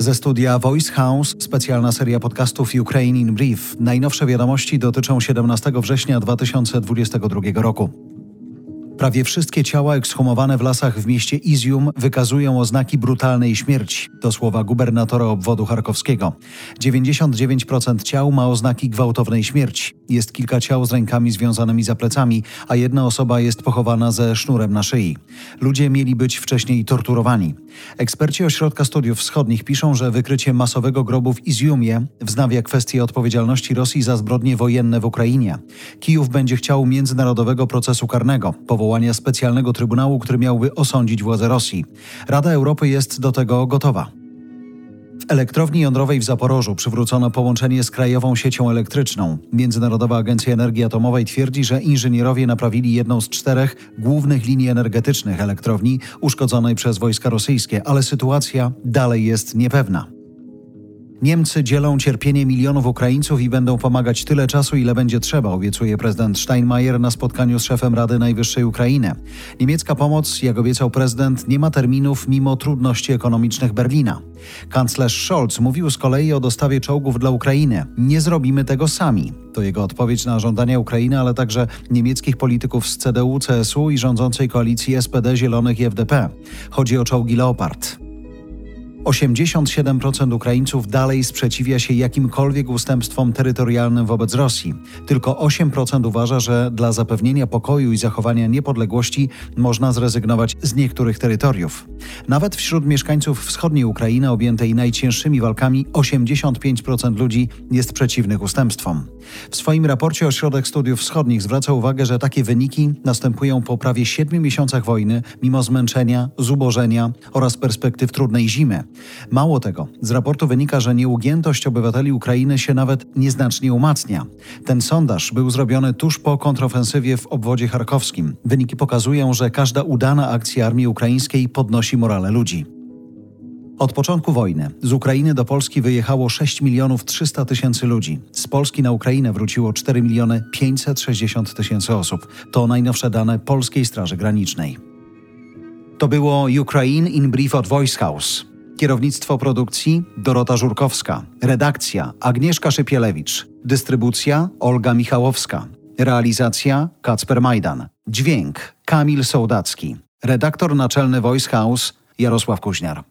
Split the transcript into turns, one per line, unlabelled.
Ze studia Voice House specjalna seria podcastów Ukraine in Brief. Najnowsze wiadomości dotyczą 17 września 2022 roku. Prawie wszystkie ciała ekshumowane w lasach w mieście Izium wykazują oznaki brutalnej śmierci. To słowa gubernatora obwodu charkowskiego. 99% ciał ma oznaki gwałtownej śmierci. Jest kilka ciał z rękami związanymi za plecami, a jedna osoba jest pochowana ze sznurem na szyi. Ludzie mieli być wcześniej torturowani. Eksperci Ośrodka Studiów Wschodnich piszą, że wykrycie masowego grobu w Iziumie wznawia kwestię odpowiedzialności Rosji za zbrodnie wojenne w Ukrainie. Kijów będzie chciał międzynarodowego procesu karnego, powołania specjalnego trybunału, który miałby osądzić władze Rosji. Rada Europy jest do tego gotowa. Elektrowni jądrowej w Zaporożu przywrócono połączenie z krajową siecią elektryczną. Międzynarodowa Agencja Energii Atomowej twierdzi, że inżynierowie naprawili jedną z czterech głównych linii energetycznych elektrowni uszkodzonej przez wojska rosyjskie, ale sytuacja dalej jest niepewna. Niemcy dzielą cierpienie milionów Ukraińców i będą pomagać tyle czasu, ile będzie trzeba, obiecuje prezydent Steinmeier na spotkaniu z szefem Rady Najwyższej Ukrainy. Niemiecka pomoc, jak obiecał prezydent, nie ma terminów mimo trudności ekonomicznych Berlina. Kanclerz Scholz mówił z kolei o dostawie czołgów dla Ukrainy. Nie zrobimy tego sami. To jego odpowiedź na żądania Ukrainy, ale także niemieckich polityków z CDU, CSU i rządzącej koalicji SPD, Zielonych i FDP. Chodzi o czołgi Leopard. 87% Ukraińców dalej sprzeciwia się jakimkolwiek ustępstwom terytorialnym wobec Rosji. Tylko 8% uważa, że dla zapewnienia pokoju i zachowania niepodległości można zrezygnować z niektórych terytoriów. Nawet wśród mieszkańców wschodniej Ukrainy objętej najcięższymi walkami 85% ludzi jest przeciwnych ustępstwom. W swoim raporcie Ośrodek Studiów Wschodnich zwraca uwagę, że takie wyniki następują po prawie 7 miesiącach wojny, mimo zmęczenia, zubożenia oraz perspektyw trudnej zimy. Mało tego, z raportu wynika, że nieugiętość obywateli Ukrainy się nawet nieznacznie umacnia. Ten sondaż był zrobiony tuż po kontrofensywie w obwodzie charkowskim. Wyniki pokazują, że każda udana akcja armii ukraińskiej podnosi morale ludzi. Od początku wojny z Ukrainy do Polski wyjechało 6 milionów 300 tysięcy ludzi. Z Polski na Ukrainę wróciło 4 miliony 560 tysięcy osób. To najnowsze dane Polskiej Straży Granicznej. To było Ukraine in Brief od Voice House. Kierownictwo produkcji Dorota Żurkowska. Redakcja Agnieszka Szypielewicz. Dystrybucja Olga Michałowska. Realizacja Kacper Majdan. Dźwięk Kamil Sołdacki. Redaktor naczelny Voice House Jarosław Kuźniar.